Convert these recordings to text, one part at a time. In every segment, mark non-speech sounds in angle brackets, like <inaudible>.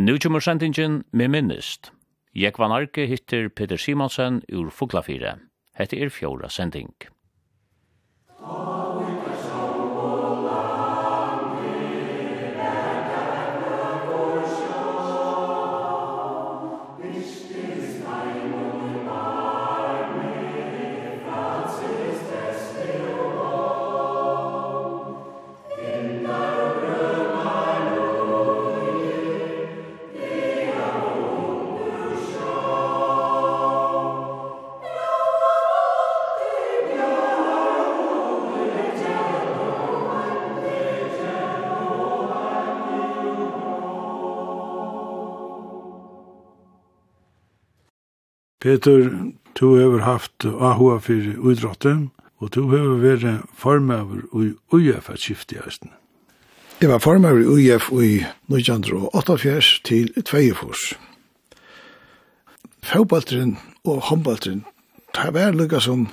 Nu kommer sendingen med minnist. Jekvan Arke hittir Peter Simonsen ur Fuglafire. Hette er fjóra sending. Peter, du har haft AHA for idrotten, og du har vært formøver i UF at skifte i Østen. Jeg var formøver i UF i 1988 til 24. Fåbalteren og håndbalteren tar vær lukka som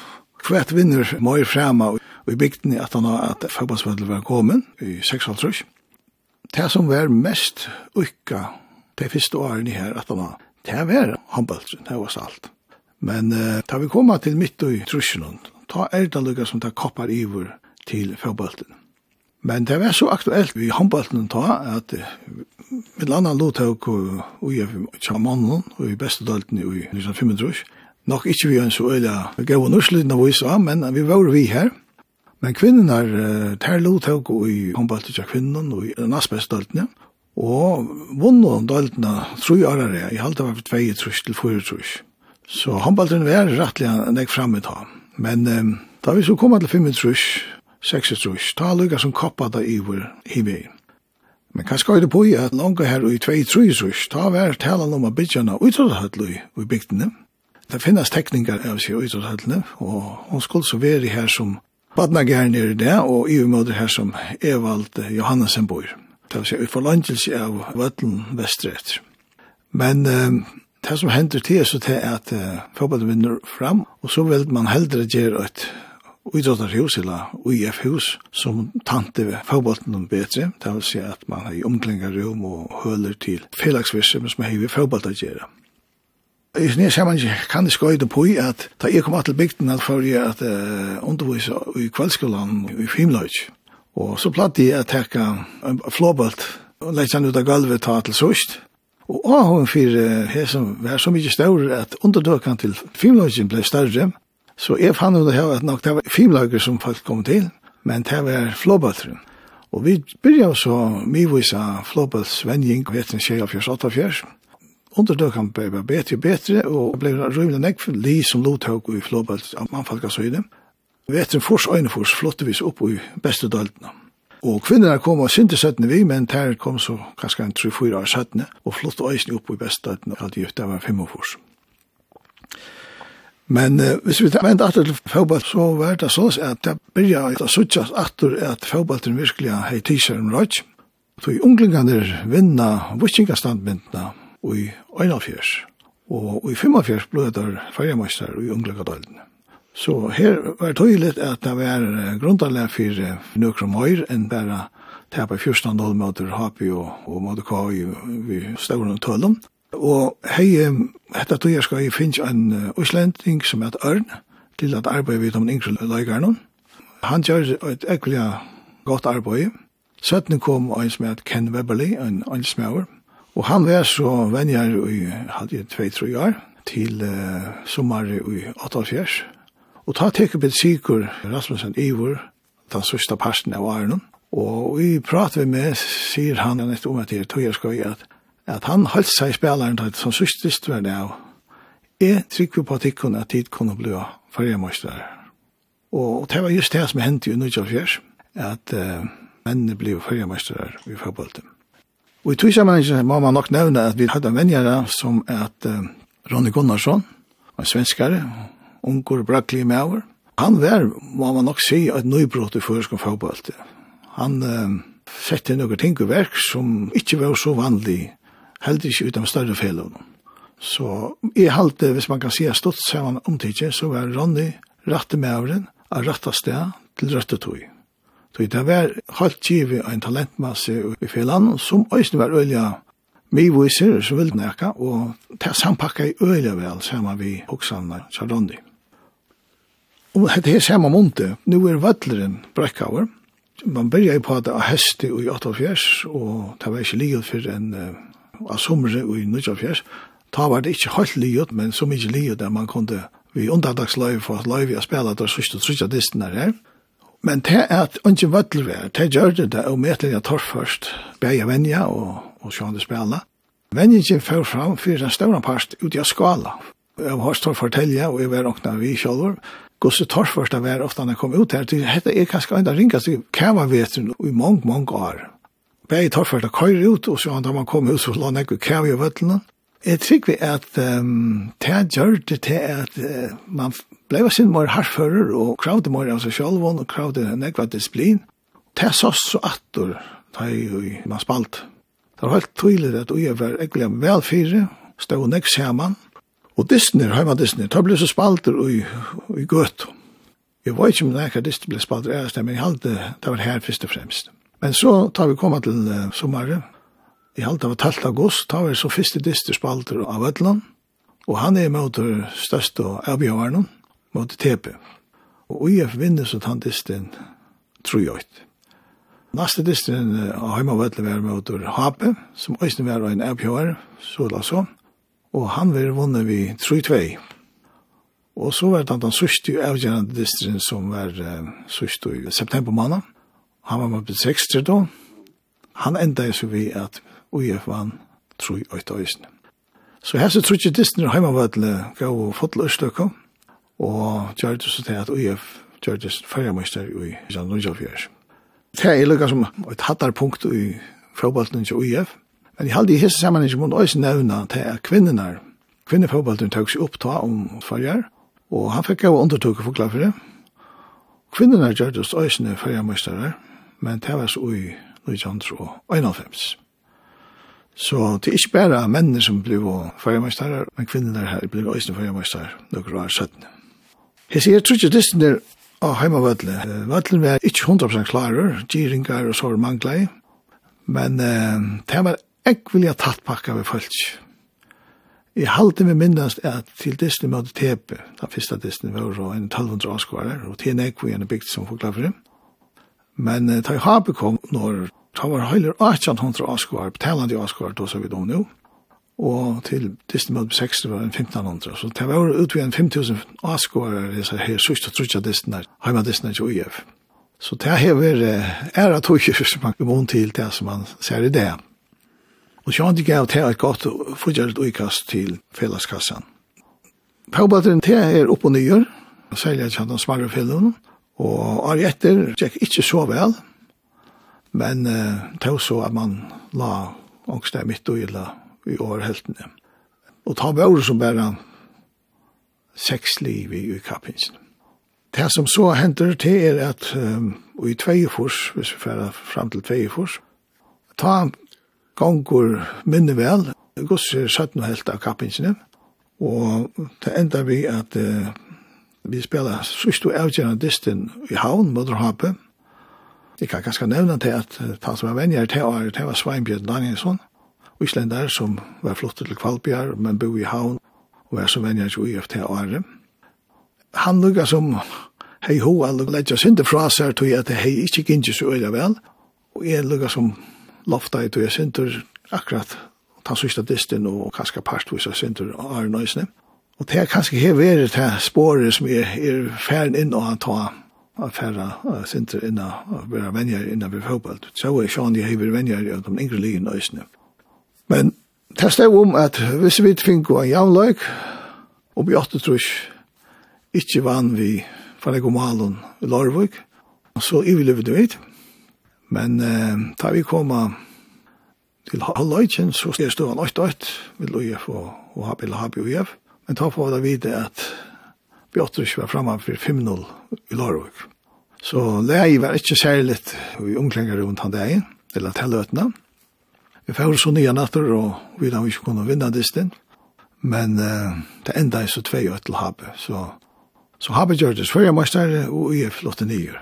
kvært vinner møy frema og i bygden at han har at fagbandsmødlet var kommet i 6,5 Det som var mest ukka de første årene her at han har Det var håndbølsen, det var salt. Men uh, da vi kommer til midt i trusjonen, ta er det lukka som tar koppar iver til fotbølten. Men det var så aktuelt vi håndbølten ta at vi landa lottøk og i Kjamannen og i Bestedølten i 1925, Nok ikke vi en så øyla gau nurslind av vissa, men vi var vi her. Men kvinnenar, uh, ter lottøk og i håndbølten til kvinnen og i Nasbestedølten, ja. Og vunnet han døltene, tror jeg er det, jeg halte var på 2 trus til 4 trus. Så håndballen var rettelig enn jeg fremme ta. Men um, da vi så kom til 5 trus, 6 trus, ta lukka som koppa da i vår hivi. Men hva skal det på i at langa her i 2 trus trus, ta var talen om a bytjana utrådhøtlu i bygdene. Det finnes tekningar av seg utrotthattlene, og hun skulle så være her som badnagern er det, og i umøder her som Evald Johansen bor det vil si, vi får landelse av Vøtlen Vestret. Men uh, det som hender til er så til at uh, fotballet vinner fram, og så vil man heldre gjøre et idrottarhus eller UIF-hus som tante ved fotballen bedre. Det vil si at man har i omklingarrom og høler til felagsvirksomhet som har i fotballet å gjøre. I sin sammanhang kan det skøyde på i at da jeg kom til bygden at for jeg at uh, undervise i kveldskolen i Fimløyge. Og så platt jeg å hekka en flåbalt og leggja han ut av gulvet ta til sørst. Og av hun fyrir her som var så mykje større at undertøkan til filmløgjen ble større. Så jeg fann hun her at nok det var filmløgjer som folk kom til, men det var flåbaltren. Og vi byrja så mye mivisa flåbaltsvenjing, heten 24-48. Undertøkan ble bedre og bedre, og ble rymlig nekk for li som lothåg i flåbalt av mannfalkasøyde. Vi etter en fors og en fors flotte vis opp i beste døltene. Og kvinnerna kom og synte søttene vi, men der kom så kanskje en 3-4 år søttene, og flotte øyne opp i beste døltene, alt gjort, det var fem og fors. Men uh, hvis vi vent atter til fotball, så var det sånn at det begynte å suttjas atter at fotballen virkelig har tisjer om rødt. Så i unglingene vinna vissingastandmyndene i 1,4. Og i 45 ble det fargemeister i unglingene. Så her var det tydelig at det var grundanlega for nøkker og høyr enn bare tepa fyrstand hold mot Hapi og, og mot Kai vi stavren og tølum. Og hei, hette tog jeg skal jeg finnes en uslending som heter Ørn til at arbeide vidt om en yngre løygerne. Han gjør et ekkelig godt arbeid. Søttene kom en som heter Ken Weberly, en ansmauer. Og han var så venner i, hadde jeg tvei-tre år, til uh, sommer i 88 Og ta tekur vi sikur Rasmussen Ivor, den sørste parten av Arnon, og vi prater vi med, sier han nett om at jeg tog jeg skal gjøre, at han holdt seg i spilleren til som sørste større av. Jeg trykker på at ikke at tid kunne bli fargermøstere. Og det var just det som hendte i Nudjafjers, at uh, mennene ble fargermøstere i fotbollen. Og i tog må man nok nevne at vi hadde en venjere som at uh, Ronny Gunnarsson, en svenskare, unger braklig maver. Han var, må man nok si, et nøybrot i førskan fagbalti. Han uh, sette noen ting i verk som ikke var så vanlig, heldig ikke utan større fellene. Så i halte, hvis man kan si stått sammen omtidje, så var Ronny rette maveren av rette sted til rette tog. Så det var helt givet en talentmasse i fjellan, som også var øyne Vi viser, så ville nekka, og det sampakka i øyla vel, sammen vi hoksene, Ronny. Og det er samme måned. Nå er vødleren brekkauer. Man begynte på det av heste i 88, og det var ikke livet for en av somre i 94. Da var det ikke helt livet, men så mye livet der man kunne vi underdagsløyve for at løyve har spela der sørste og sørste disten her. Men det er at ikke vødler var, det gjør det det, og til jeg tar først, begge venja og, og sjående spela. Venjen fører fram fyrir en større part ut i skala. Jeg har stått fortelle, og jeg var åkna vi selv, gosse torsfors det var ofta han kom ut her, til hette er kanskje enda ringast i kævavetren i mange, mange år. Begge torsfors det køyre ut, og så han da man kom ut, så la han ikke kæva i vøtlene. Jeg tror vi at um, det gjør det til at uh, man ble sin mer harfører, og kravde mer av seg selv, og kravde nekva disiplin. Det er så så atter, da man spalt. Det var helt tydelig at vi var egentlig velfyrre, stod nek sammen, Og Disney, heima Disney, ta blei så spalter i, i gøt. Jeg var ikke med nekka Disney blei spalter eres men jeg halte det var her først og fremst. Men så tar vi koma til uh, sommaren, i halte det var talt august, tar vi så første Disney spalter av Ødland, og han er mot det største avbjøvaren, mot TP. Og i forbindelse vinner så tar Disney tror jeg ikke. Næste Disney av heima Ødland var mot Hape, som også var en avbjøvare, så la sånn og han var vunnet vi 3-2. Og så var det den sørste avgjørende distrin som var uh, sørste i september måned. Han var med på 6 da. Han enda jo så vi at UF vann 3-8 øyne. Så her så tror jeg distrin er hjemme var til gå og få til Østløkka, og gjør det så til at UF gjør det færgemøster i Jan Nujafjørs. Det er lukka som et hattarpunkt i fotballen til UF, Men jeg halde i hese saman ikke mot oss nevna til at kvinnenar, kvinnefotballen tøk seg oppta om farger, og han fikk jo undertøk for klar for det. Kvinnenar gjør det hos også fargermøystere, men det var så ui 1991. Så det er ikke bare mennene som blir fargermøystere, men kvinnenar her blir også fargermøystere det var 17. Jeg sier, jeg tror ikke disse der av heimavødle. Vødlen var ikke 100% klarer, gyringar og sår manglei, men uh, det var Jeg vil jeg tatt pakka med folk. Jeg halte meg minnast at til Disney måtte tepe, da fyrsta Disney var jo en 1200 avskvarer, og til en ekvi en bygd som for klavere. Men eh, da jeg har bekom, når da var heiler 1800 avskvarer, betalande avskvarer, da så vi dem nå, og til Disney måtte 60 var en 1500, så det var utvi en 5000 avskvarer, det er her sørst og trutja Disney, heima Disney <laughs> til UIF. Så det her er æra tog som man kom til det som man ser i det. Og så hadde gav til et godt forgjøret uikast til felleskassan. Påbatteren til er opp og nyer, og særlig at han smarre fellene, og året etter gikk ikke så vel, men eh, til så at man la ångst der midt og illa i årheltene. Og ta våre som bare seks liv i uikappinsen. Det som så hender til er at um, i tvejefors, hvis vi færer fram til tvejefors, ta gongur minne vel. Guds er satt noe helt av kappingsene. Og det enda vi at uh, vi spela sørst og avgjørende distin i havn mot Jeg kan ganske nevne til at han som var venner til året, det var Sveinbjørn Danielsson, Islender som var flottet til Kvalbjørn, men bo i havn og var som venner til UF til året. Han lukka som hei ho, han lukka leggja sinde fra seg tog at hei ikke gynnes øyla vel, og jeg lukka som lofta i tog sintur akkurat ta sista distin og kanskje av sintur av nøysene. Og det er kanskje her veri det sporet som er, er færen inn og ta av færa sintur inn og vera venjar inn og vera fotball. Så er sjåan de hever venjar i de yngre ligin nøysene. Men det stod om at hvis vi finko en javnløyk og vi åtte trus ikkje vann vi fra Legomalen i Lorvøk, så ivilevde vi det Men eh, da vi kom til halvøyken, så skal jeg stå støvann 8-8, vil du gjøre for å ha bil og ha bil og gjøre. Men da får vi vite at vi åter ikke var fremme for 5-0 i Lårvøk. Så lei var ikke særlig i omklinger rundt han dagen, eller til løtene. Vi får så nye natter, og vi da vi ikke kunne vinne distin. Men eh, det enda er så tvei og til Habe. Så, så Habe gjør det svære mestere, og er flottet nye.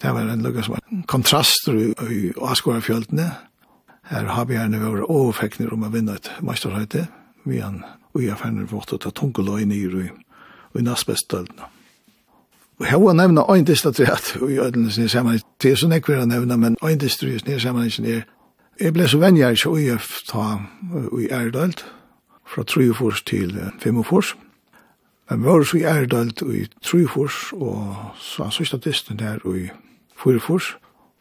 Det var en lukka som var kontraster i, i Asgårdfjöldene. Her har vi gjerne vært overfekner om å vinne et meisterhøyte. Vi har vi har fjerner vårt å ta tungeløy nyr i, i Nasbestdølene. Og her var nevna øyndistratreat i øydelens nye sammenheng. Det er sånn jeg vil nevna, men øyndistratreat nye sammenhengen er Jeg ble så vennig jeg ikke i ta i Erdøld, fra 3 til 5 års. Men vi var så i Erdalt i Trufors, og så han sørste distan der i Fyrfors.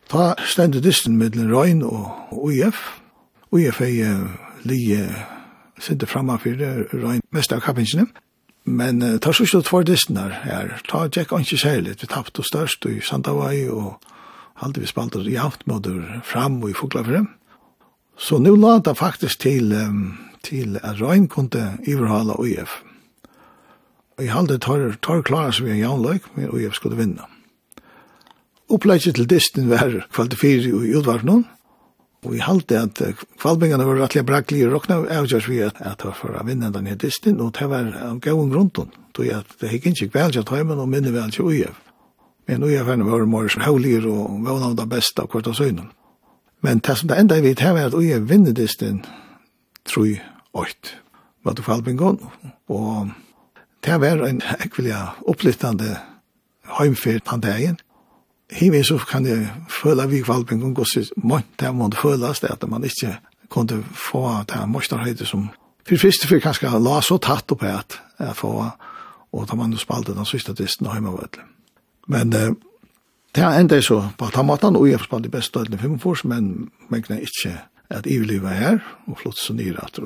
Ta stendet distan mellom Røyn og UIF. UIF er lige sinte for Røyn mest av kappingsene. Men uh, ta sørste tvær distan her. Ta tjekk ikke særlig. Vi tappte og størst i Sandavai og halde vi spaltet i haftmåder fram og i Fuglafyrre. Så nu la det faktisk til, um, til at Røyn kunne iverhala UIF. Og jeg halde tar, tar klara som vi jeg jaunløyk, men jeg skulle vinna. Opplegget til distin var kvalifiri i utvarpnum, og jeg halde at kvalbingene var rettelig brakli og råkna avgjørs vi at jeg var for å vinna den denne distin, og det var av gavun grunden, tog jeg at det hikk ikke velja tøymen og minne velja ujev. Men ujev var var mors haulir og var av det beste av kvarta søgnen. Men det som det enda vi tar var at ujev vinner distin, tror jeg, 8. Var det kvalbingene, og Det var en ekvelig opplittande heimfyrt på dagen. Hivi så kan jeg føle vi kvalpen kan gå så månt det måtte føles det at man ikke kunne få det morstarheide som for første for kanskje la så tatt opp at jeg får og da man spalte den siste disten og heimavødlen. Men uh, det enda så på at han måtte han og jeg spalte best dødlen 45, men men kan ikke at jeg lever her og flott så nyr at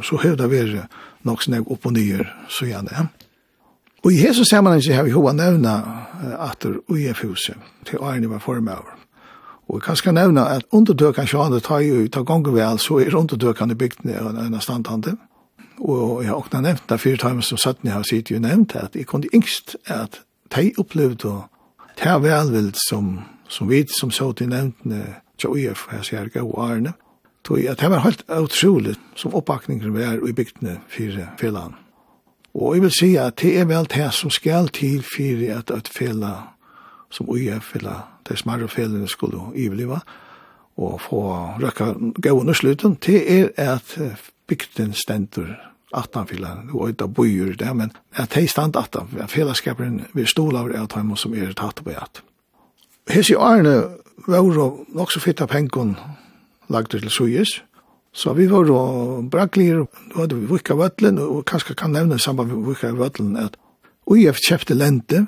så har det vært nok snakk opp og nyer, så gjerne det. Og i hese sammenheng har vi hva nevna at det UF-huset til Arne var formøver. Og jeg kan skal nevna at undertøkene sjående tar jo ta av vel, så er undertøkene bygd ned en standhandel. Og jeg har også nevnt det fire timer som satt ned har sitt jo nevnt at jeg kunne yngst at de opplevde det velvild som, som vi som så til nevntene til UF, jeg sier ikke, og Arne, Tog at det var helt utrolig som oppbakningen var i bygdene for fellene. Og jeg vil si at det er vel det som skal til for at et fella som uja fella, de smarre fellene skulle iveleva og få røkka gavun og slutten, det er at bygden stendur atan fella, og øyda bøyer det, men at de stand atan, fellesskaperen vil stola over at heim som er tatt på at. i Arne var jo nok så fitta pengon lagde til Suyes. Så vi var og braklir, då hadde vi vukka vøtlen, og kanskje kan nevne samband med vukka vøtlen at UIF kjøpte lente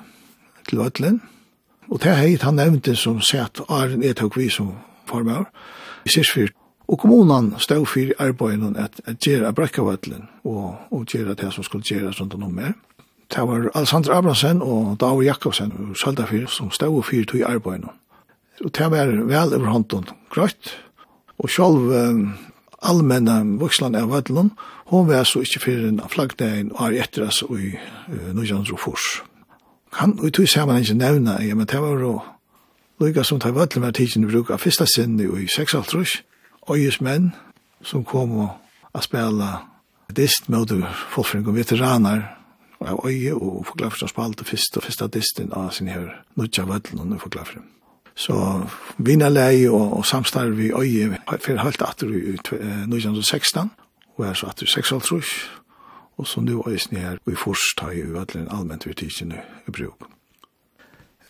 til vøtlen, og det heit han nevnte som sett Arjen Etok vi som formar, i Sirsfyr. Og kommunen stod for arbeiden at, at gjøre brekkavøtlen, og, og gjøre det som skulle gjøre sånt og noe mer. Det var Alexander Abrahamsen og David Jakobsen og Saldafyr som stod for tog arbeiden. Og det var vel over hånden grøtt, Og sjálv allmenna vuxlan av Vødlund, hon var så ikkje fyrir en flaggdagen og er etter oss i Nujans og Fors. Kan vi tog saman ikkje nevna, ja, men det var jo lukka som tar Vødlund var tidsin i bruk av fyrsta sinni i 6.5, øyes menn som kom og a spela dist mot fullfring og veteranar av øye og forklafrstans spalte alt og fyrsta, distin av sin her Nujandrofors og forklafrstans Så vinnerleie og, og samstarv i øye fyrir helt atter i 1916, og er så atter 56, og så nu øyesni her i jo alle ødelen allmenn uttidsjene i bruk.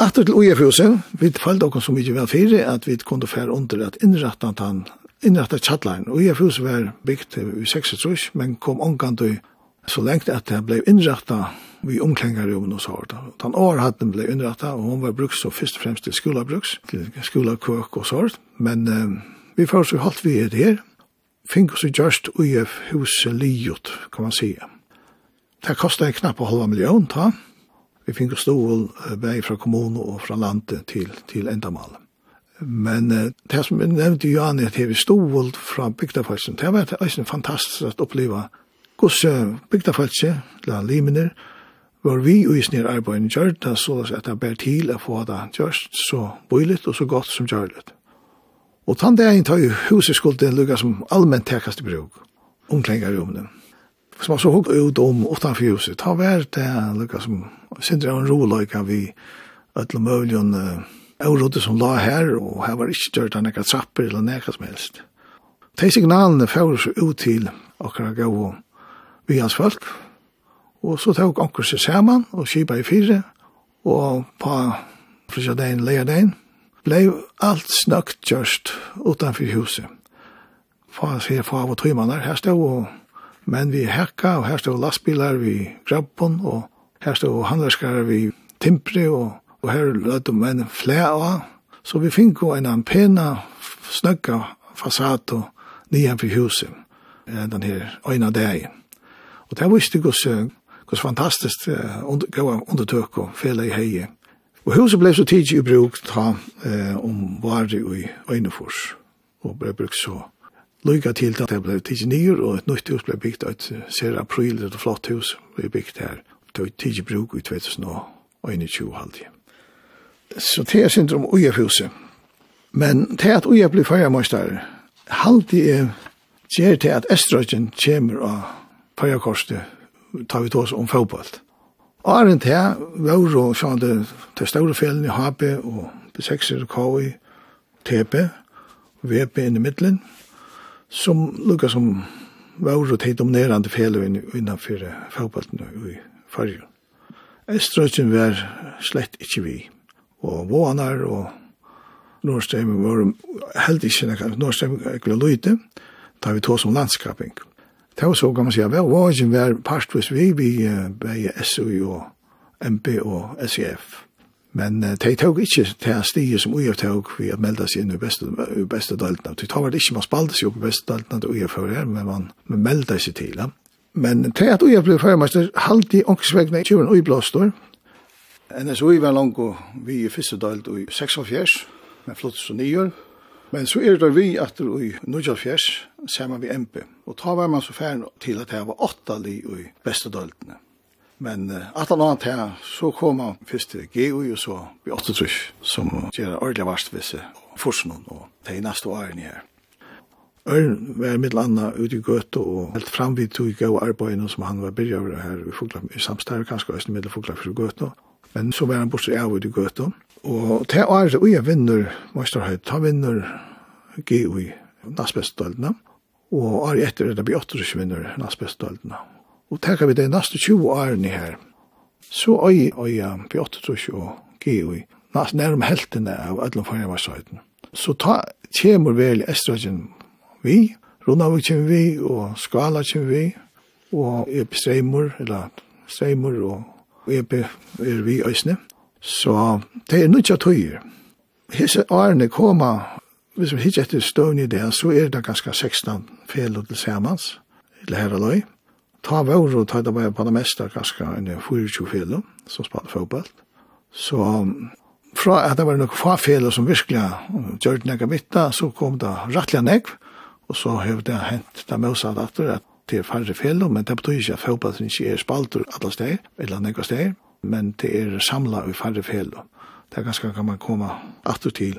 Atter til Ujefjøse, vi falt okkur så mykje vel fyrir at vi kunne fære under at innrætta han innrætta tjattlein. Ujefjøse var bygd i 66, men kom omgand så lengt at det ble innrætta vi omklengar rummen hos Harda. Den århatten ble underrettet, og hun var brukt så først og fremst til skolabruks, til skolakøk og sånt. Men eh, vi får så holdt vi det her, fink oss i just UF huset liot, kan man sige. Det kostet knapp og halva million, ta. Vi fink oss stål vei fra kommunen og fra landet til, til ändamål. Men eh, det som jeg nevnte jo an, at vi stål fra bygdafelsen, det var det fantastiskt fantastisk uppleva. oppleva hvordan la liminer, var vi og isnir arbeidin gjørt, så at det ber til å få det gjørst så bøyligt og så godt som gjørligt. Og tann dagen tar jo huset skuld en lukka som allmenn tekast i bruk, omklengar rommene. Som man så hukk ut om utanfor huset, ta vær det en lukka som sindri av en roløyka vi ötla møvlion eurodet som la her, og her var ikke gjørt han ekka trapper eller nekka som helst. De signalene fyrir ut til akkurat gau vi hans folk, Og så tok anker seg sammen og kjipa i fire, og på frisjadein, lejadein, ble alt snøkt kjørst utenfor huset. Fa sier for av og tøymanar, her stod og menn vi hekka, og her stod lastbilar vi grabben, og her stod handlerskar vi timpre, og, og her lødde menn flere av. Så vi fikk jo en pena snøkka fasad og nian for huset den her øyna deg. Og det visste gos Hos fantastiskt goa undertøk og fele i heie. Og huset ble så tidlig i bruk ta eh, om varri i Øynefors. Og ble brukt så lykka til at det ble tidlig nyer, og et nytt hus ble bygd av et ser april, et flott hus ble bygd her. Det var tidlig bruk i 2021 halvdige. Så det er syndrom uiafhuset. Men det at uia blir fyrjarmøystar, halvdige er gjer til at Estrogen kommer av fyrjarkorset tar vi tås om fotboll. Åren til var jo sånn det til store fjellene i HP og B6 og KI, TP, VP inn i midtelen, som lukket som var jo til dominerende fjellene innenfor fotbollen i fargen. Estrøtjen var slett ikke vi, og vånar og Nordstrøm var helt ikke, Nordstrøm var ikke løyte, da vi tog som landskaping. Mm Det var så kan man säga, vad var det var partvis vi vi bäge SU och MP og SEF. Men uh, de tog ikke til stiget som UF tog vi at melda seg inn i beste, i beste deltene. De tog vel ikke, man spalte seg opp i beste deltene til UF her, men man, man melda seg til dem. Men til at UF ble førmester, halte i ångsvegna i 20 uiblåstor. NSU var langt og vi i første delt i 46, men flott som nyer. Men så er det vi at i Nudja Fjers, sammen vi MP, og ta var man så færre til at det var åtta li i beste døltene. Men at han annet her, så kom han først til GUI og så vi åtta trus, som gjør ordentlig varst visse forsen og det er neste årene her. Ørn var mitt landa ute i Gøte og helt fram vi tog i gau arbeidene som han var byrja over her i, i samstær, kanskje også i middel middelfugla for Gøte. Men så var han bortsett av ute i Gøte, Og til året, og jeg vinner Møsterhøyt, han vinner GUI, i og året etter er det blir 28 vinner Nasbestdøltene. Og tenker vi det neste 20 årene her, så øy, øy, blir 28 og GUI, i næst nærum heltene av ætlum fyrir varsøyden. Så ta kjemur vel estrogen vi, Rundavik kjem vi, og Skala kjem vi, og Epi Streimur, eller Streimur, og Epi er vi øysne. Så det er nødt tøyer. Hese årene koma, hvis vi hittar etter støvn i det, så er det ganske 16 fel til samans, eller her og løy. Ta vår og ta det bare på det meste, ganske 24 fel som spalte fotball. Så fra at det var noen få fel som virkelig gjør det nekka mitta, så kom det rettelig nekk, og så har det hent det møsa datter at det er færre fel, men det betyr ikke at fotball ikke er spalt alle steder, eller nekka steder men det er samla i færre fel. Det er ganske kan man komme atter til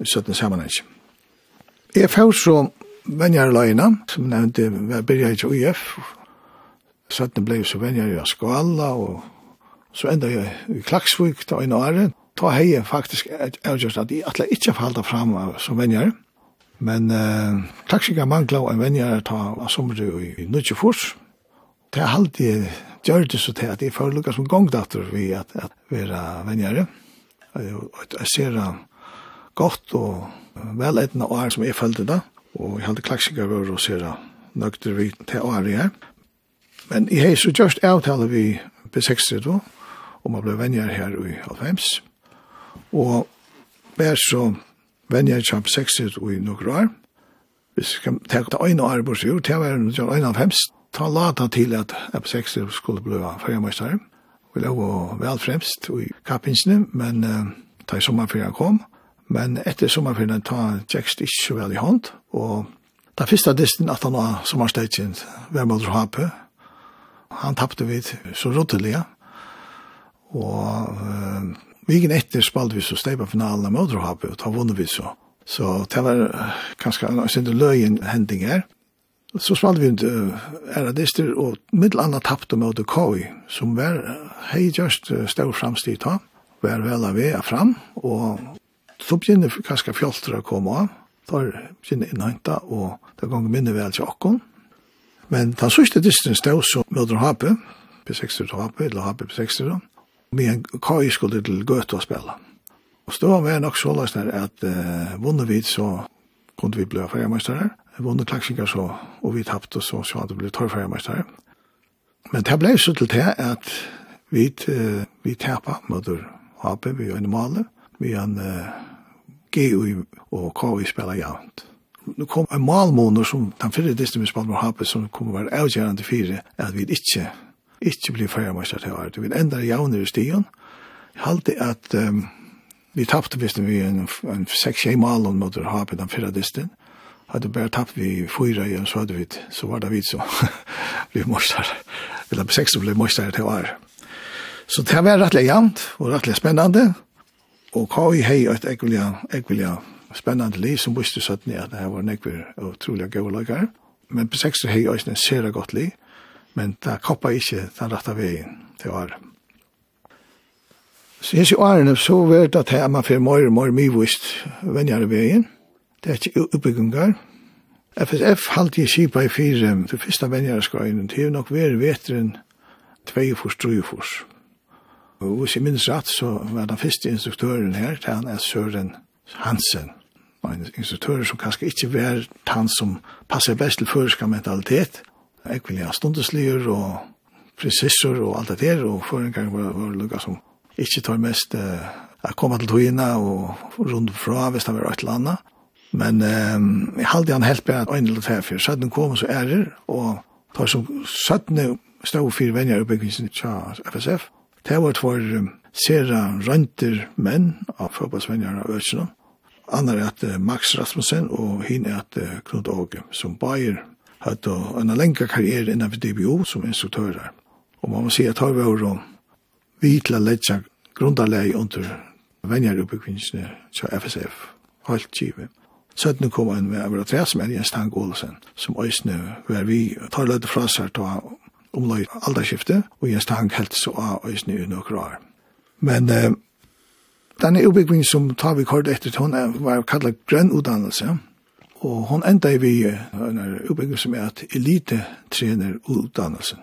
i sånne sammenheng. Jeg får så venjar løgna, som nevnte, jeg byrja ikke UF, sånn ble så venjar i Skala, og så enda jeg i Klaksvik da i Nåre. Da har jeg faktisk avgjørst at jeg atle ikke falda fram som venjar, men uh, Klaksvik er mangla en venjar ta av sommer i Nudjefors. Det er alltid gjør det så til at jeg får lukket som gongdatter vi at, at være venjere. Jeg ser det godt og vel veletende år som jeg følte da, og jeg hadde klaksikker over å se det nøkter vi til året her. Men jeg har så gjørst avtale vi på 60 da, og man ble venjere her i Alfheims. Og vær så venjere på 60 i noen år. Hvis vi kan ta øyne år bort, jo, til å være noen av 50, ta lata til at F6 skulle bli ferjermeister. Vi lå vel fremst i kappinsene, men uh, da sommerferien kom. Men etter sommerferien ta Jackst ikke vel i hånd, og Da fyrsta distin at han var sommerstegjen, Vermøller Hape, han tappte vi så rotteliga, og uh, vigen etter spalte vi så steipa finalen av Møller Hape, og ta vunnet vi så. Så det var kanskje en løyen hending her, så spalte vi inte ära dister och mittel annat tappte mot Koi som var hej just stor framstid ta var väl av er fram och så begynner kanskje fjolter å komme av, tar begynner innhenta, og det ganger minne vel til åkken. Men den sørste distance stod så mødre HP, P60 til HP, eller HP P60, med en kaj skulle til Gøte å spille. Og stå var nok så løsner at eh, vunnet vi så kunne vi bli fjerdmøster her, vunnet klaksinger så, og vi tappte så, så hadde det blitt torrfergermestere. Men det ble så til det at vi, uh, vi tappa møter HP, vi er normale, vi er en uh, GU og KU spiller jævnt. Nå kom en malmåner som, den fyrre distan vi spalte med HP, som kom å være avgjørende fire, at vi ikke, ikke blir fergermestere til året. Vi ender jævnere i stien, halte at um, vi tappte hvis vi en, en seks-sjei malen mot HP den fyrre distan, hadde bare tapt vi fyra igjen, så hadde vi, så var det vi som vi måste Eller på seks som ble morsar til år. Så det var rettelig jævnt, og rettelig spennende. Og hva i hei et ekvilja spennende liv som visste søtten at det var nekver utrolig gøy lagar. Men på seks hei også en sere godt liv, men det koppa ikke den rette veien til var. Så jeg sier årene, så var det at man fyrir mer og mer mye vist venner veien, Det er ikke utbyggingar. FSF halte jeg kipa i fire, det første venjarskøyene, det er nok vær veteren 2-4-3-4. Og hvis jeg minns rett, så var den første instruktøren her, han er Søren Hansen. En instruktør som kanskje ikke var han som passer best til føreska mentalitet. Jeg vil ha stundeslier og prinsessor og alt det der, og for en gang var, det lukka som ikke tar mest uh, å komme til togina og rundt fra hvis det var et eller annet. Men um, jeg halte han helt bare øyne eller tær for. Søtten kom så ærer, og tar som søttene stod fire venner oppe i FSF. Det var for um, sera rønter menn av fotballsvenner av Øtsjøna. Annar er at uh, Max Rasmussen og hin er at uh, Knut Åge, som bayer hadde uh, en lengre karriere innenfor DBO som instruktører. Og man må si at har vi vært vi til å ledge grunderleie under venner oppe i FSF. Helt givet. Søttene kom en med over tre som er Jens Tang Olsen, som øysene var vi tar løyde fra seg til å omløy alderskifte, og Jens Tang helt så av øysene i noen år. Men eh, denne utbyggvingen som tar vi kort etter, til, hun var kallet grønn utdannelse, og hun enda i vi en utbyggving som er at elite trener utdannelsen.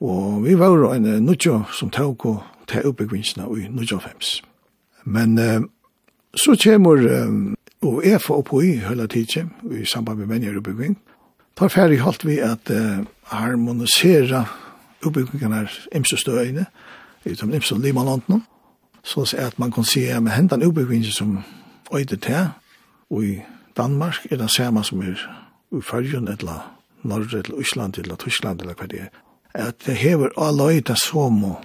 Og vi var en nødjo som tog og til utbyggvingene i nudjo 5. Men eh, så kommer um, og er for oppe i hele tiden, i samband med venner oppbygging, tar ferdig holdt vi at uh, harmonisere oppbyggingen her imse støyene, utom imse limalandene, så at man kan se at med hendan oppbyggingen som øyde til, og i Danmark er det samme som er i Førjen, eller Norge, eller Øsland, eller Tyskland, eller hva det er, at det hever alle øyde som og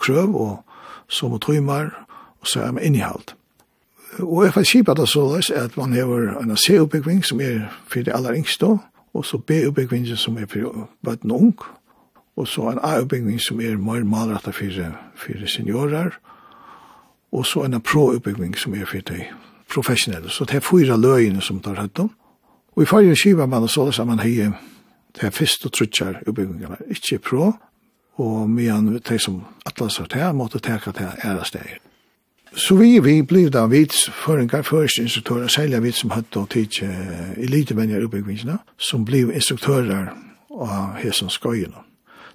krøv, og som og trymer, og så er med innihalt. Og jeg får kjipa det såleis at man hever en C-oppbyggving som er for de aller yngste, og så B-oppbyggvingen som er for bøtten ung, og så en A-oppbyggving som er mer malrettet for, for seniorer, og så en pro-oppbyggving som er for de professionelle. Så det er fyra løgene som tar høyt om. Og i fargen skipet man det såleis at man har det er fyrst og trutjar oppbyggvingene, ikke pro, og medan de som atlasar det, måtte teka det ærestegir. Så vi, vi blev da vits for en gang første instruktører, særlig vits som hadde å tidsje elitevenner oppbyggvinsene, som blev instruktører av Hesson Skøyene.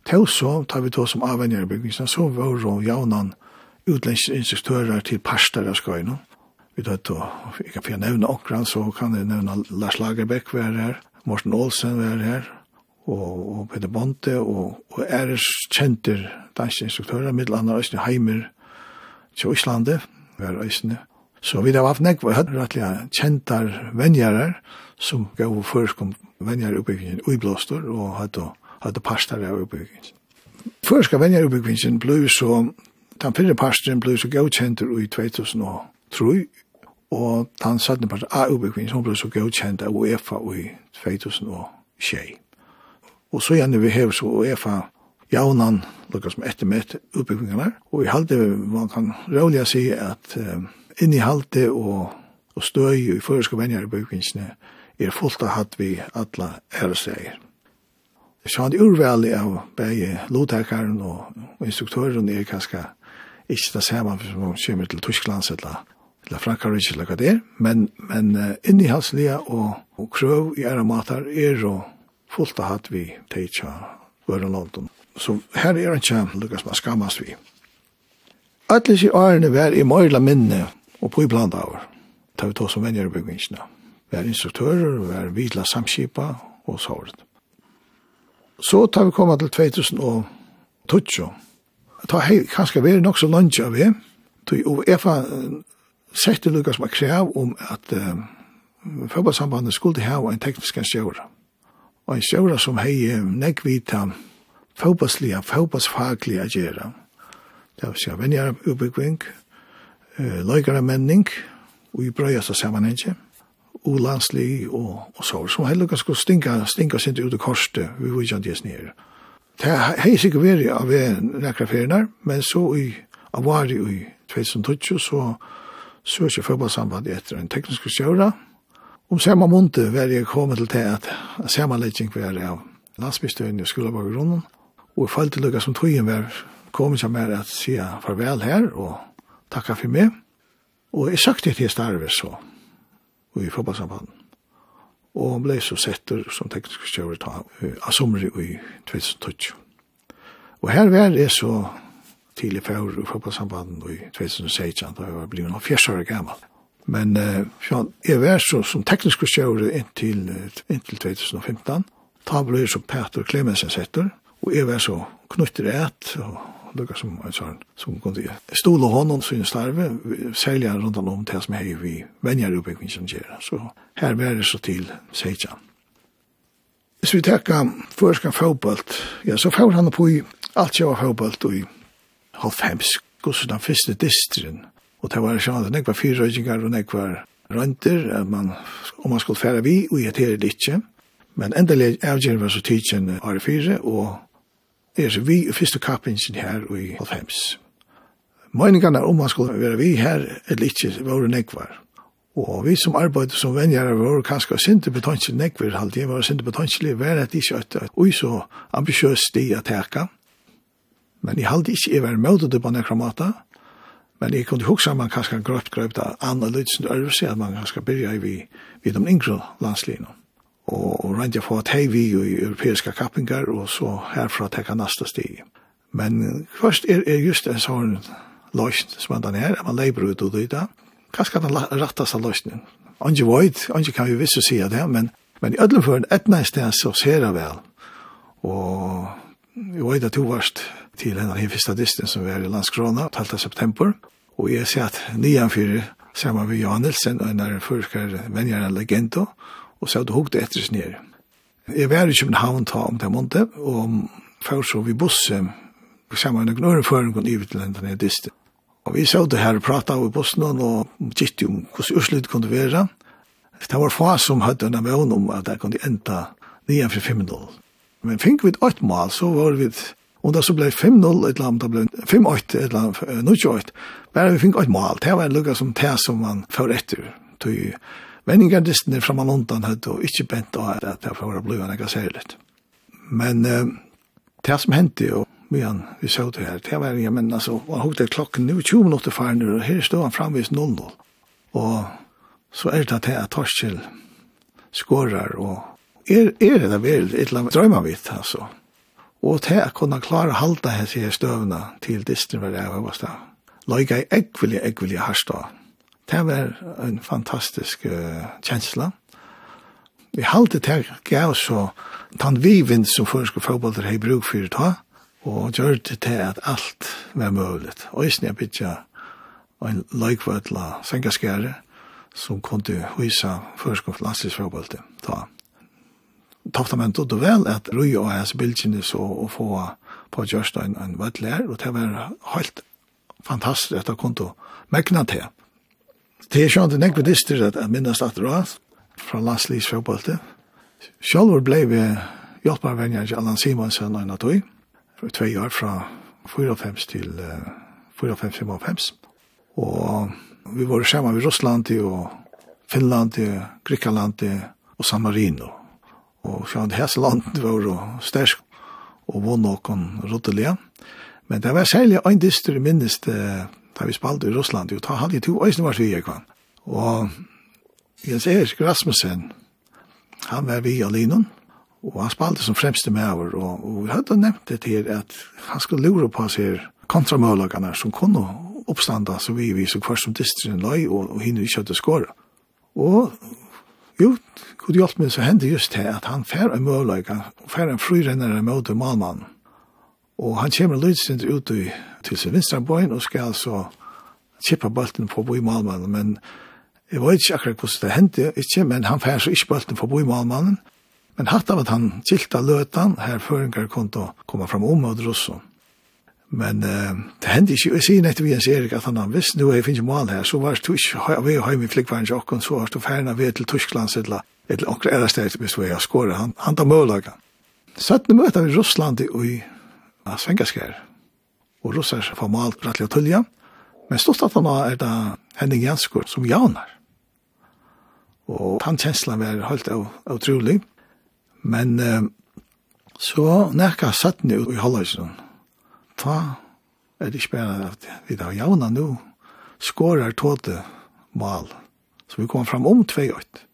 Til så tar vi to som avvenner oppbyggvinsene, så var jo jaunan utlenske instruktører til parster av Skøyene. Vi tar to, jeg kan få nevne okran, så kan jeg nevne Lars Lagerbäck være her, Morten Olsen være her, og, og Peter Bonte, og, og er kjenter danske instruktører, mitt Østene Heimer, til Íslandi, var eisne. Så vi har haft nekva rettelig kjentar venjarar som gav førskom venjar utbyggingen uiblåstor og hadde, hadde pastar av utbyggingen. Førska venjar utbyggingen ble så, den fyrre pastaren ble så gavkjentur i 2003 og den sattne part av utbyggingen som ble så gavkjent av UEFA i 2006. Og så gjerne vi hever så UEFA jaunan lukka som etter ettermett utbyggvingarna. Og i halde, man kan råliga si at um, inn i halde og, og støy og i føreska venjar i byggvingarna er fullt av hatt vi alla æresreier. Sjand urvæli av begge lotekaren og, instruktøren er kanskje ikke det samme som man kommer til Tyskland eller, eller Frankrike eller hva det er, men, men uh, inni hans lia og, og krøv i ære matar er og fullt av hatt vi teitja Vørenlånden. Så her er han ikke lukkast man skammast vi. Alle disse årene vær i møyla minne og på i blant av. Da vi tog som venner i byggingsene. Vær instruktører, vær vidla samskipa og såret. Så tar vi komma til 2000 og Tutsjo. Ta hei, kanskje vi er nok så lunge av vi. Og jeg fa sette Lukas med krev om at uh, fotballsambandet skulle ha en teknisk stjøra. Og en stjøra som hei nekvita fotbollsliga, fotbollsfagliga gera. Det vil si venjar utbyggving, eh, løygara menning, og i brøyast så sammenhenge, og landslig og, og så, som heller skulle stinka, stinka sin ut i korset, vi vil ikke hans nere. Det hei sikkert veri av nekra ferienar, men så i av var i 2012 så så ikke fotbollsamband etter en teknisk sjøra, Om samma månte var jeg kommet til det at sammanlegging var av landsbystøyen i skolabakgrunnen, Og jeg følte lukka som tøyen var kom jeg mer at sier farvel her og takka for meg. Og jeg søkte til starve så, og i fotballsamband. Og han ble så setter som teknisk kjøver ta av sommer i 2012. Og her var jeg så tidlig før i fotballsambanden i 2016, da jeg var blivet noen fjers år gammel. Men eh, jeg var så som teknisk kjøver inntil, inntil 2015. Ta ble så Peter Clemensen setter, Og jeg var så knutter et, og lukka som en sånn, som kom til. Stol og hånden sin starve, særlig rundt om det som er vi venner oppe i som gjør. Så her var det så til Seidjan. Hvis vi takka førskan fotballt, ja, så får han på i alt jeg var fotballt i halvfems, gos den første distrin. Og det var sånn at det var fire fyrrøygingar og det nekva rønter, man, om man skulle fære vi, og jeg tærer det ikke. Men endelig avgjør var så tidsen R4, og er vi i første kappingen her i Alfhems. Møyningene om man skulle være vi her, eller ikke, var det nekvar. Og vi som arbeidde som venjere var kanskje sinte betansje nekvar, halvdige var sinte betansje, var det ikke at vi så ambisjøs sted å teka. Men jeg halvdige ikke jeg var møtet på nekromata, men jeg kunne huske man kanskje grøpt grøpt av annerledes enn øvelse, at man kanskje byrja i vi, vi de yngre landslinene og rent jeg for at hei vi i europeiske kappingar, og så herfra tekka nasta stig. Men først er, er just en sånn løsning som man er, at man leiber ut og dyta. Kanskje den av løsningen. Angi void, angi kan vi visst si det, men, men i ødelen for en etna sted så ser jeg vel. Og jeg vet at du varst til en av første hifistadisten som vi er i landskrona, 12. september, og jeg ser at nian fyrir, sammen med Johan Nilsen, og en av den første venjaren legendo, og så hadde hukt etter sin nere. Jeg var i København ta om det måned, og før så vi busse, sammen med noen øreføring og nivå til denne diste. Og vi så det her og pratet av i bussen, og gitt om hvordan utslutt kunne være. Det var far som hadde en avgjøn om at det kunne enda nian for 5-0. Men fink vi et mål, så var vi Og da så ble 5-0 et eller annet, da ble 5-8 et eller annet, 0-8. Bare vi fikk et mål, det var en lukka som det som man får etter. Tøy Vendingarlisten fra undan hadde og ikke bent av at det var blod enn jeg ser litt. Men eh, det som hendte jo, myen vi så det her, det var, jeg men altså, han hukte klokken, nu 20 minutter faren, og her stod han framvis 0-0. Og så er det til at Torskjell skårer, og er, er det da vel et eller annet drømmevitt, altså. Og til at kunne klare å halde hans i støvna til distrin, var det jeg var støvna. Løyga i ekvillig, ekvillig harstad Det var en fantastisk uh, kjensla. Vi halte det gav så tann vivind som føreske fotballer har bruk fyrir ta, og gjør det til at alt var mulig. Og i snedet bytja en løykvøtla sengaskjære som kunne hysa føreske landstidsfotballer ta. Taftamento det vel at rui og hans bildkjenni så å få på Gjørstein en vøtlær, og det var helt fantastisk at det kunne megna til. Det er sjønt en ekve dyster at jeg minnes at det fra landslivs fjøpålte. Sjølver ble vi hjelparvenjer til Allan Simonsen og Natoi, for tve år fra 54 til 54-55. Og vi var sammen ved Russland og Finland, Grikaland og San Marino. Og sjønt hese landet var jo stersk og vunn noen rodelige. Men det var særlig en dyster minnes det da vi spalte i Russland, og da hadde jeg to øyne var svig, kvann. Og Jens Erik Rasmussen, han var vi Alinon og han spalte som fremste med over, og, og vi hadde nevnt det til at han skulle lure på seg kontramølagene som kunne oppstanda, så vi vi så kvart som distrin løy, og, og hinner ikke hadde skåret. Og jo, god hjelp meg så hendte just det at han fær en mølagene, og fær en fryrennere møte malmannen, Og han kommer lydstint ut i til sin vinstra bøyen og skal altså kippa bolten på boi malmannen, men jeg vet ikke akkurat hvordan det hendte, ikke, men han fær så ikke bolten på boi malmannen, men hatt av at han kilta løtan, her føringar kunne komme fram om og drosso. Men uh, det hendte ikke, jeg sier nettopp Jens Erik at han, visst nå jeg finner mal her, så var det ikke, vi har min flikkvaren til åkken, så var det færna ved til Tyskland, eller et åkker er sted, hvis vi har skåret, han, han tar mållaga. Søttene møter vi Russland i, i Svengaskær, og russar formalt brattelig og tullja, men stort at han er da Henning Janskur som jaunar. Og han kjensla var helt utrolig, men eh, så nekka sattni ut i halvøysen, ta er det ikke bare at vi da jauna nu, skårar tåte mal, så vi kom fram om 2-8.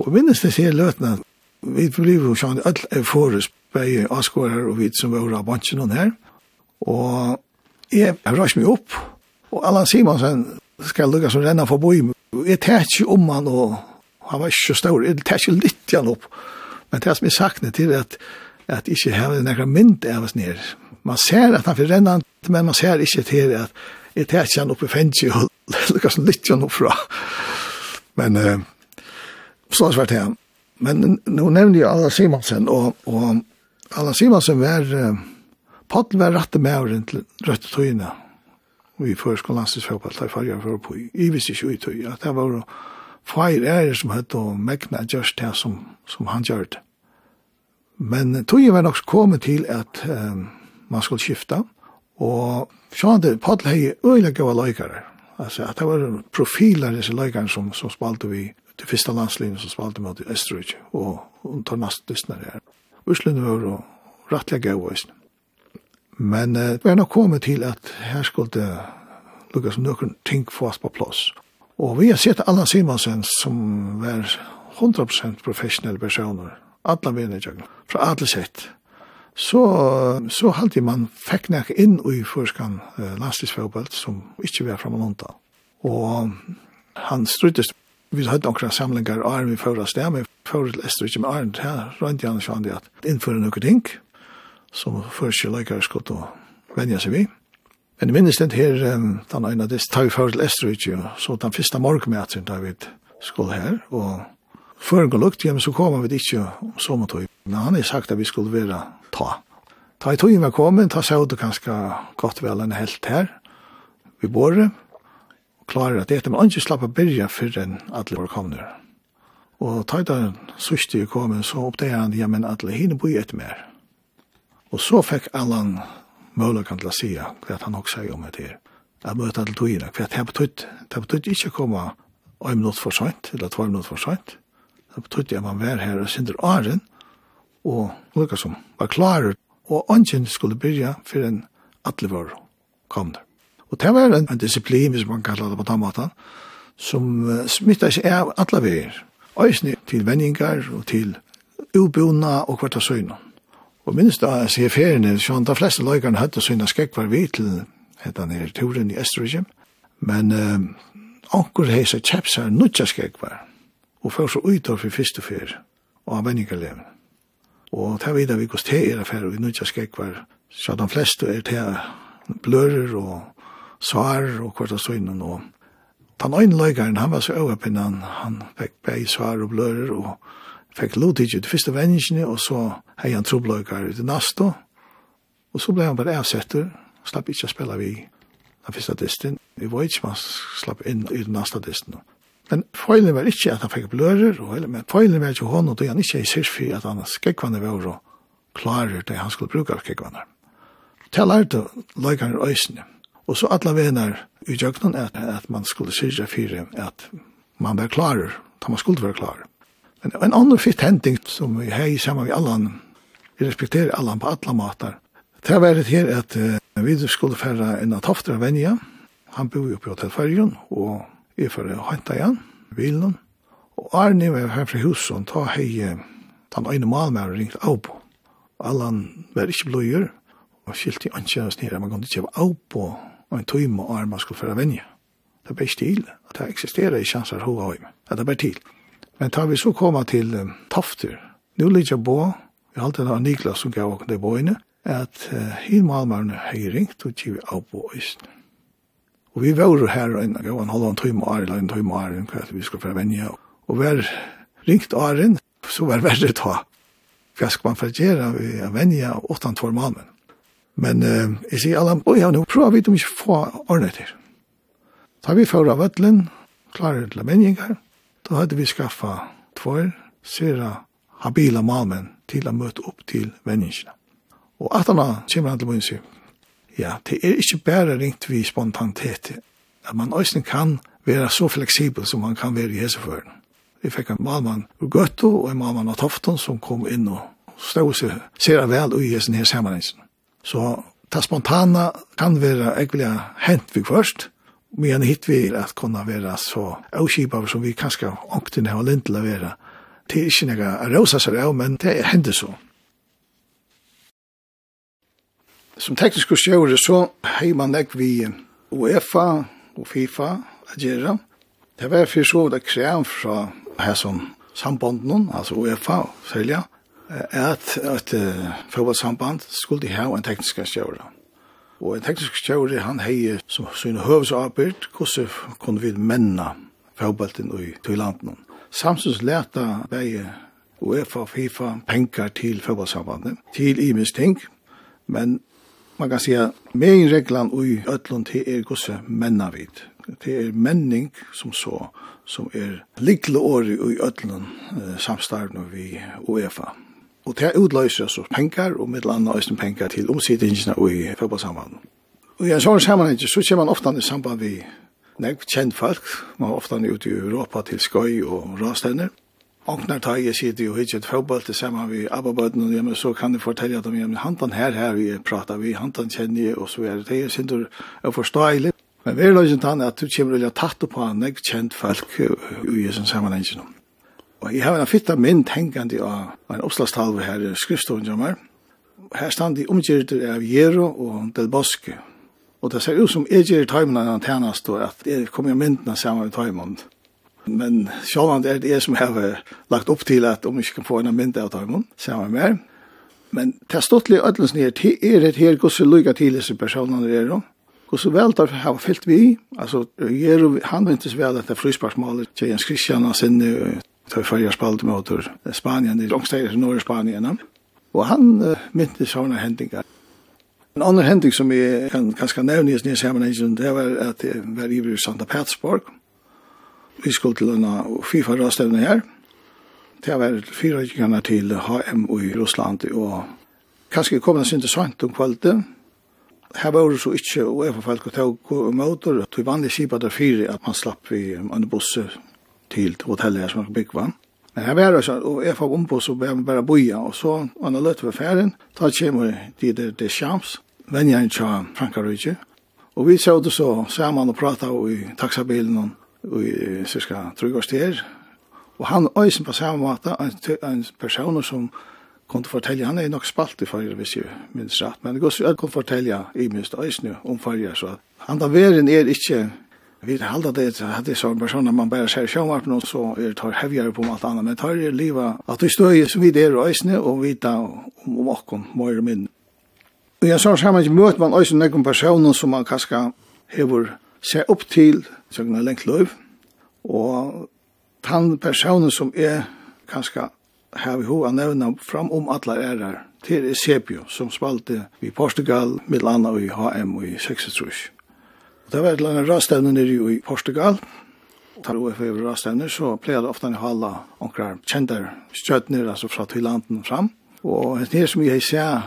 Og minnes det sier løtene, vi blir jo sånn, alle er forrest, begge avskårer og vi som var av bansjen her, Og jeg har røst meg opp, og Allan Simonsen skal lukka som renna for boi. Jeg tar ikke om han, og han var ikke så stor, jeg tar ikke litt igjen opp. Men det som jeg sakne til at, at jeg ikke har nekra mynd av oss nere. Man ser at han får renna, men man ser ikke til at jeg tar ikke han opp i fengi, og <laughs> lukka som litt igjen opp fra. Men uh, så svært her. Men nå nevner jeg Allan Simonsen, og, og Allan Simonsen var... Uh, Paul var rette med over til rødt tøyene, og i førskolen landstidsfotball, der farger for på, i visste ikke ut tøy, at det var feir ære som høyt og megna just det som, som han gjør det. Men tøyene var nok kommet til at um, man skulle skifta, og sånn at Paul hei øyla gav løykare, altså at det var profiler disse løykare som, som spalte vi, det første landslinjen som spalte mot Østerrike, og, og tar nast dystnere her. Østlund var rettelig gava Men uh, vi er nok kommet til at her skulle lukka som noen ting få oss på plass. Og vi har sett Allan Simonsen som var 100% professionelle personer, alle vinnerjøkken, fra alle sett. Så, så halte man fikk nek inn i forskan uh, landstidsfjøbelt som ikke var framme noen Og han struttes vi hadde noen samlingar, og vi fører oss der, men fører til Esterikje med Arne, her rønte han sånn at innføre noen ting, som første leikere skulle vende seg vi. Men jeg minnes det her, den ene av disse tar vi før til Esterøyke, så den første morgenmøten da vi skulle her, og før han lukt hjem, så kom vi ikke som sommertøy. Men han har sagt at vi skulle være ta. Ta i togjen var kommet, ta seg ut ganske godt vel en helt her, vi båret, og klarer at dette, men ikke slapp å byrja før enn alle våre kommer. Og ta i da sørste jeg kom, så oppdager han, ja, men alle hinner bor etter mer. Og så fikk Allan muligheten til å si hva han også sier om det her. Jeg møter alle togene, for det betyr, det betyr ikke å komme en minutt for sent, eller to minutt for sent. Det betyr at man var her og synder åren, og lukka som var klarer, og ånden skulle byrja for en alle var kom der. Og det var en, en disiplin, hvis man kan kalla det på den måten, som uh, smittet seg av alle veier, Øysene til vendinger og til ubona og hvert av søgnet. Og minst da jeg sier ferien, så han de fleste løykerne hadde sine skrekvar vi til etter nere turen i Østerrike, men eh, anker heise nødja nutja skrekvar, og først så utor for første fer, og av venningarleven. Og ta videre vi kost her er affære vi nutja skrekvar, så de fleste er til blører og svar og kvart kvarta støynen og Den øyne løygaren, han var så øvepinnan, han fikk bei svar og blører, og fikk lov til ut første vennene, og så hei han trobløyker ut i nasta, og så ble han bare avsetter, og slapp ikke å spille vi den første disten. Vi var ikke man slapp inn i den nasta disten. Men feilen var ikke at han fikk blører, og, men feilen var ikke hånd, og han ikke er i syrfi at han skekkvannet var og klarer det han skulle bruke av skekkvannet. Til lærte løykerne øysene. Og så alle venner i jøkkenen at, at man skulle syrja fire at man var klarer, da man skulle være klarer. En, en annan fitt hending som vi hei med vi allan, vi respekterer alle på alla matar. Det var det her at uh, vi skulle færa en av tofter av venja. Han bor oppe på hotellfergen, og jeg får hente igjen, bilen. Og Arne var her fra huset, ta hei, den ene malmæren ringt Alle han var ikke bløyer, og skilte i anskjøres nere, man kunne ikke være av på, og en tøyme og arme skulle føre venja. Det er bare stil, at det eksisterer i sjanser hova høyme, det er bare til. Men tar vi så koma til um, Tofter. nu ligger jeg på, vi har alltid av Niklas som gav åkne på inne, at uh, hin malmarne hei ringt og tjiv av på Øysten. Og vi var her en gang, han holdt en tøyme år, eller en tøyme år, hva vi skulle fra venja. Og vi har ringt åren, så var verre ta. Hva skal man fagera vi venja åttan tvår malmen? Men uh, jeg sier alle, oi, ja, nå prøver vi dem ikke få ordnet her. Da vi for av vøtlen, klarer til venjengar, Da hadde vi skaffa tvær sera habila malmen til å møte opp til venninskene. Og han kommer han til munn sier, ja, det er ikke bare ringt vi spontanitet, at man også kan være så fleksibel som man kan være i heseføren. Vi fikk en malmann ur Gøtto og en malmann av Tofton som kom inn og stod seg ser vel ui hessen her sammenhengen. Så ta spontana kan være egentlig hent vi først, Men hitt vi at kunna vera så avskipa som vi kanske ångten har lint til å være. Det är inte några rosa seg av, men det hender så. Som teknisk stjåre så har man lägg vi UEFA og FIFA att göra. Det var för så det krev fra her som sambanden, altså UEFA, at att ett fotbollssamband skulle ha en teknisk stjåre. Og en teknisk kjøri, han hei som syne høvesarbeid, hvordan kunne vi menna fagbalten i Tøylanden. Samsons leta vei UEFA og FIFA penger til fagbalsambandet, til imensk ting, men man kan sige, megin reglan i Øtlund til er hvordan menna vid. Det er menning som så, som er likle året i Øtlund samstarvene vi UEFA. Og det utløser så penger, og med landa øyne penger til omsidningene og i fotballsamband. Og i en sånn sammenheng så ser man ofte i samband med nekv kjent folk, man er ofte ute i Europa til skøy og rastender. Og når tar jeg sitter og hittet fotball til sammen med Abba-bøten og hjemme, så kan jeg fortelle at de hantan her, her vi prater vi, han hantan kjenner jeg, og så er det jeg synes er forståelig. Men vi er løsent han at du kommer til å tatt på nekv kjent folk i en sammenheng. Og jeg har en fitta mynd hengande av en oppslagstalve her i skriftstolen er. Her stand de omgjørter av Jero og Del Bosque. Og det ser ut som jeg gjør tøymen av tjenest, og at jeg kommer myndene sammen med tøymen. Men sjålande er det jeg som har lagt opp til at om jeg ikke kan få en mynd av tøymen sammen med meg. Men det stått litt ødlens nere til er det her gos lukka til disse personene er om. Hvordan vel tar har fyllt vi. Altså, Jero, han vintes vel at det er frysparksmålet til Jens Kristian og sinne tar Färjar spalt mot Spanien, det långstäder i norra Spanien. Och han uh, mintes sådana händingar. En annan händing som jag kan ganska nämna i sin sammanhang, det var att jag var i Santa Petersburg. Vi skulle till en FIFA-röstävning här. Det var fyra gärna till HM i Russland och kanskje kom det så interessant om kvalitet. Her var det så ikke, og jeg folk å ta og gå og møter, at vi vanlig kjipa der fyre at man slapp i en busse til hotellet som er byggvann. Men jeg var så, og jeg fikk om på, så ble jeg bare boja, og så var det løtt ved ferien, da kommer de der til Sjams, venner jeg til Frankarøyke, og vi så det så sammen og pratet i taxabilen, og i cirka trygg og han øysen på samme måte, en, en person som kunne fortelle, han er nok spalt i farger, hvis jeg minns rett, men jeg kunne fortelle i minst øysen om farger, så han da veren er ikke Vi halda det att det är sån person man bara ser sjön och så är det tar hevigare på allt annat men tar det leva att vi stöjer som vi där och isne och vita om om och kom mer min. Och jag sa samma att möt man också någon person som man kanske hever se upp till så en länk löv och han personen som är kanske har vi hur nämna fram om alla ärar till Sepio som spalte i Portugal, Milano och i HM och i 66. Og det var et langt rastevne nere i Portugal. Tar OF over rastevne, så pleier det ofte en halva onkrar kjente støtner, altså fra Tylanten fram. Og det som jeg ser,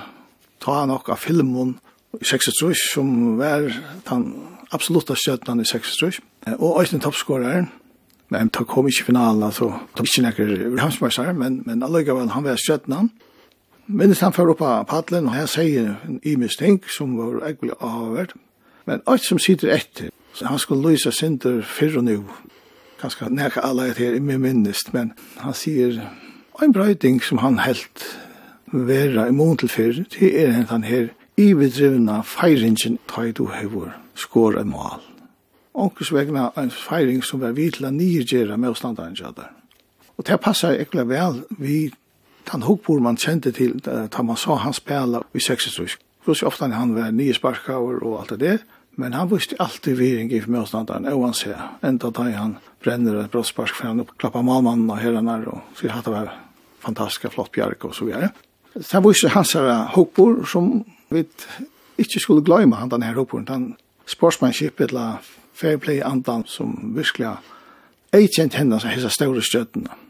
ta nok av filmen i 66, som var den absolutte stjøtnen i 66. Og også den Toppskåreren, men han kom ikke i finalen, altså, han ikke nekker hamsmøysere, men, men allikevel, han var stjøtnen. Minnes han fører opp av padlen, og han sier en imis ting som var egentlig avhørt. Men alt som sitter etter, så han skulle lysa synder fyrr og nu. Ganske nekka alla et her i min minnest, men han sier en brøyding som han helt vera i mån til fyrr, det er han her ivedrivna feiringen ta i du hevor skår en mal. Onkers vegna en feiring som var vitla nyrgjera med standarden jadar. Og det passar ekkert vel vi den hukbor man kjente til da man sa han spela i 66 Hvordan ofta han var nye sparskaver og alt det der, men han visste alltid viring i motstanderen, og han ser, enda da han brenner et brottspark for han oppklapper malmannen og herrene, og sier at det var fantastiska flott bjerg og så videre. Så han visste hans her hokbor, som vi ikke skulle glemme han denne hoporen, den sportsmanship eller fair play andan som virkelig er kjent henne, som hessa store støttene.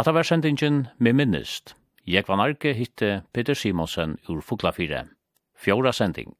Hatta var sendingen med minnest. Jeg var narki hitte Peter Simonsen ur Fuglafire. Fjóra sending.